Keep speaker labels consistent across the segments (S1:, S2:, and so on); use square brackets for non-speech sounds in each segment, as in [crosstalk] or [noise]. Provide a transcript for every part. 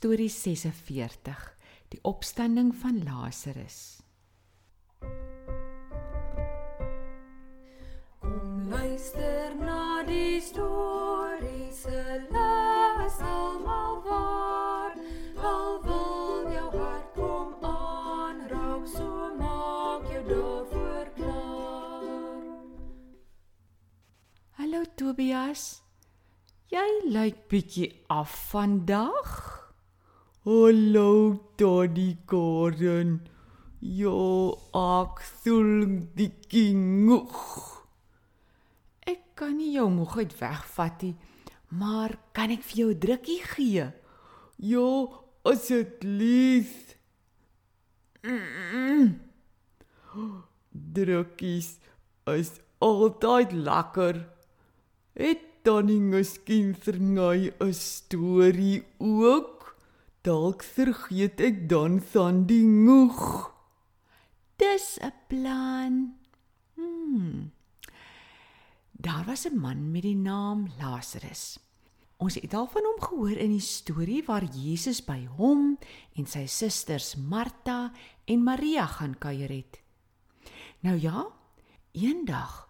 S1: Storie 46: Die opstanding van Lazarus.
S2: Kom luister na die storie se les almal waar al wil jou hart kom aanraak so maak jou daarvoor klaar
S1: Hallo Tobias. Jy lyk bietjie af vandag.
S3: Hallo Toddy Gordon. Jo, ek voel dikkie moeg.
S1: Ek kan nie jou moegheid wegvat nie, maar kan ek vir jou 'n drukkie gee?
S3: Jo, asseblief. Drukkies is altyd lekker. Het Tannie miskien vir my 'n storie ook? Dalk vergeet ek dan van die moeg.
S1: Dis 'n plan. Hmm. Daar was 'n man met die naam Lazarus. Ons het al van hom gehoor in die storie waar Jesus by hom en sy susters Martha en Maria gaan kuier het. Nou ja, eendag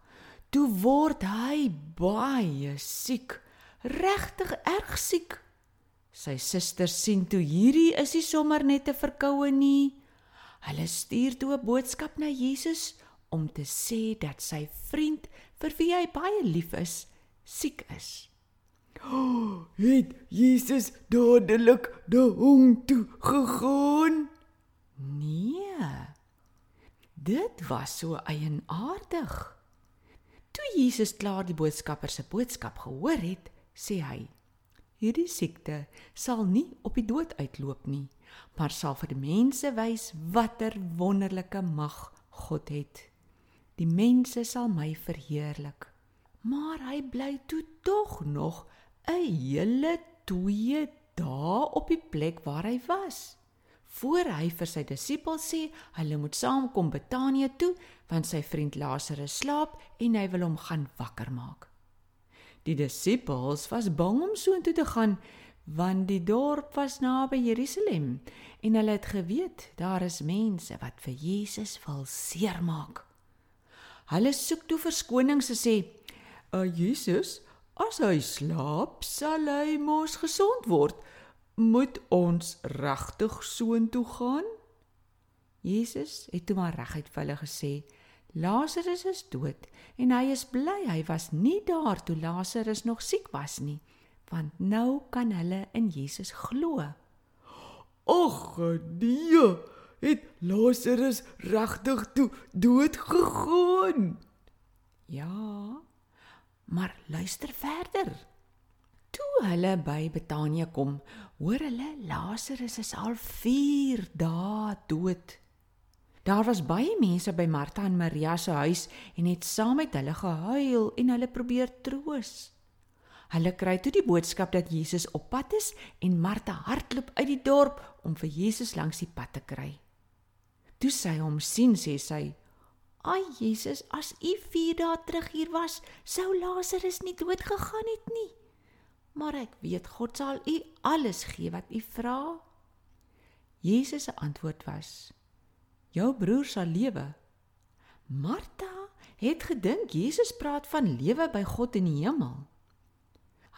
S1: toe word hy baie siek, regtig erg siek. Sy susters sien toe hierdie is nie sommer net 'n verkoue nie. Hulle stuur toe 'n boodskap na Jesus om te sê dat sy vriend vir wie hy baie lief is, siek is. [gasps]
S3: Het Jesus dadelik na hom toe gegaan?
S1: Nee. Dit was so eienaardig. Toe Jesus klaar die boodskapper se boodskap gehoor het, sê hy: Hierdie siekte sal nie op die dood uitloop nie, maar sal vir mense wys watter wonderlike mag God het. Die mense sal my verheerlik. Maar hy bly toe tog nog 'n hele 2 dae op die plek waar hy was. Voor hy vir sy disippels sê hulle moet saamkom Betanië toe want sy vriend Lazarus slaap en hy wil hom gaan wakker maak. Die disippels was bang om soontoe te gaan want die dorp was naby Jerusalem en hulle het geweet daar is mense wat vir Jesus wil seermaak. Hulle soek toe verskonings en sê: "Uh Jesus, as hy slaap, sal hy mos gesond word. Moet ons regtig soontoe gaan?" Jesus het toe maar reguit vir hulle gesê: "Lazarus is dood en hy is bly hy was nie daar toe Lazarus nog siek was nie, want nou kan hulle in Jesus glo."
S3: Ag nee, het Lazarus regtig toe dood gegaan?
S1: Ja. Maar luister verder. Toe hulle by Betanië kom, hoor hulle Lazarus is al 4 dae dood. Daar was baie mense by Martha en Maria se huis en het saam met hulle gehuil en hulle probeer troos. Hulle kry toe die boodskap dat Jesus op pad is en Martha hardloop uit die dorp om vir Jesus langs die pad te kry. Toe sy hom sien, sê sy: "Ai Jesus, as u 4 dae terug hier was, sou Lazarus nie dood gegaan het nie. Maar ek weet God sal u alles gee wat u vra." Jesus se antwoord was: "Jou broer sal lewe." Martha het gedink Jesus praat van lewe by God in die hemel.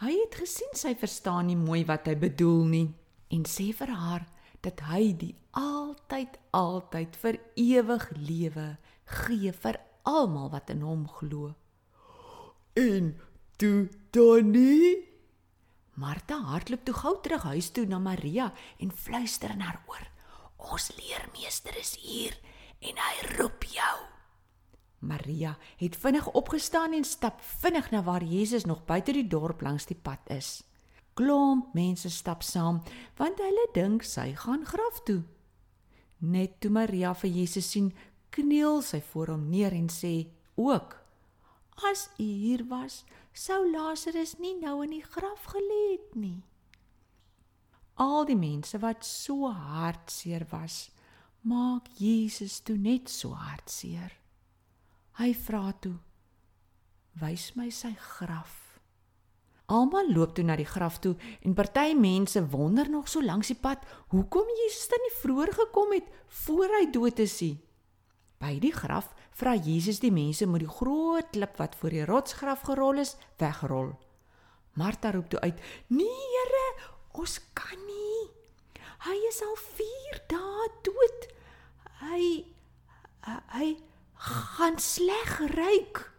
S1: Hy het gesien sy verstaan nie mooi wat hy bedoel nie en sê vir haar dat hy die altyd altyd vir ewig lewe gee vir almal wat in hom glo.
S3: En toe Tannie
S1: Martha hardloop toe gou terug huis toe na Maria en fluister in haar oor: "Ons leermeester is hier en hy roep jou." Maria het vinnig opgestaan en stap vinnig na waar Jesus nog buite die dorp langs die pad is. Klomp mense stap saam want hulle dink sy gaan graf toe. Net toe Maria vir Jesus sien, kniel sy voor hom neer en sê ook: "As u hier was, sou Lazarus nie nou in die graf gelê het nie." Al die mense wat so hartseer was, maak Jesus toe net so hartseer. Hy vra toe: "Wys my sy graf." Almal loop toe na die graf toe en party mense wonder nog so langs die pad hoekom Jesus dan nie vroeër gekom het voor hy dood is nie. By die graf vra Jesus die mense moet die groot klip wat voor die rotsgraf gerol is wegrol. Martha roep toe uit: "Nee, ons kan nie. Hy is al 4 dae dood. Hy hy gaan sleg ryk."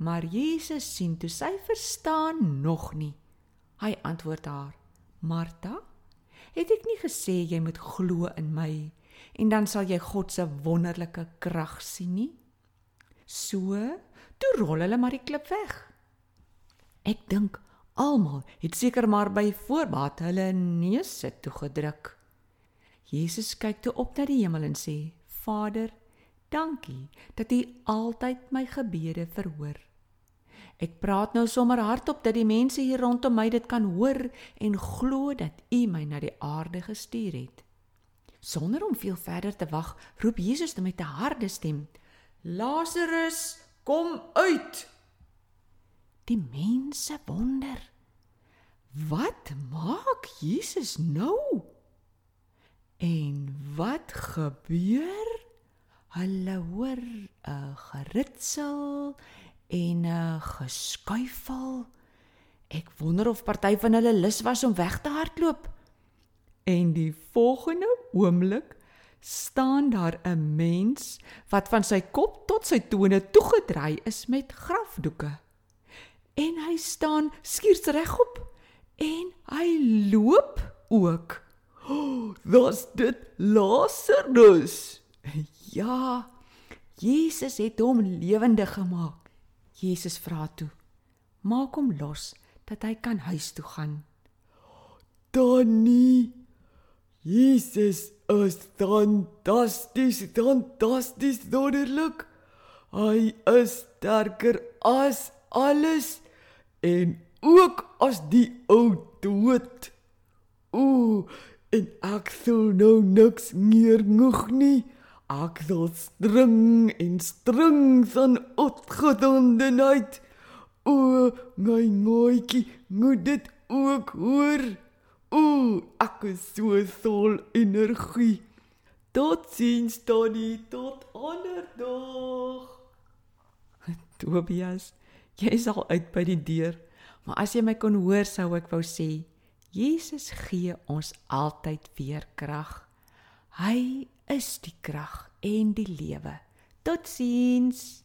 S1: Maar Jesus sien toe sy verstaan nog nie. Hy antwoord haar: "Martha, het ek nie gesê jy moet glo in my en dan sal jy God se wonderlike krag sien nie?" So, toe rol hulle maar die klip weg. Ek dink almal het seker maar by voorbaat hulle neuse toegedruk. Jesus kyk toe op na die hemel en sê: "Vader, dankie dat U altyd my gebede verhoor. Ek praat nou sommer hardop dat die mense hier rondom my dit kan hoor en glo dat U my na die aarde gestuur het." Sonder om veel verder te wag, roep Jesus met 'n harde stem: "Lazarus, kom uit!" Die mense wonder. Wat maak Jesus nou? En wat gebeur? Hulle hoor 'n geritsel en 'n geskuifel. Ek wonder of party van hulle lus was om weg te hardloop. En die volgende oomblik staan daar 'n mens wat van sy kop tot sy tone toegedraai is met grafdoeke. En hy staan skiers regop en hy loop ook. [gasps]
S3: Oh, "Dis dit Lazarus." [laughs]
S1: Ja, Jesus het hom lewendig gemaak. Jesus vra toe: "Maak hom los dat hy kan huis toe gaan." [gasps]
S3: Tannie, Jesus is fantasties, fantasties wonderlik. Hy is sterker as alles en ook as die ou dood. Ooh, en ek sou nou niks meer nog nie. Ek sal string en string van opgedondenheid. O, my mooitjie, moet dit ook hoor. O, ek is so vol energie. Tot sins Tony, tot ander dag. [laughs]
S1: Tobias, jy is al uit by die deur, maar as jy my kon hoor sou ek wou sê, Jesus gee ons altyd weer krag. Hy is die krag en die lewe. Totsiens.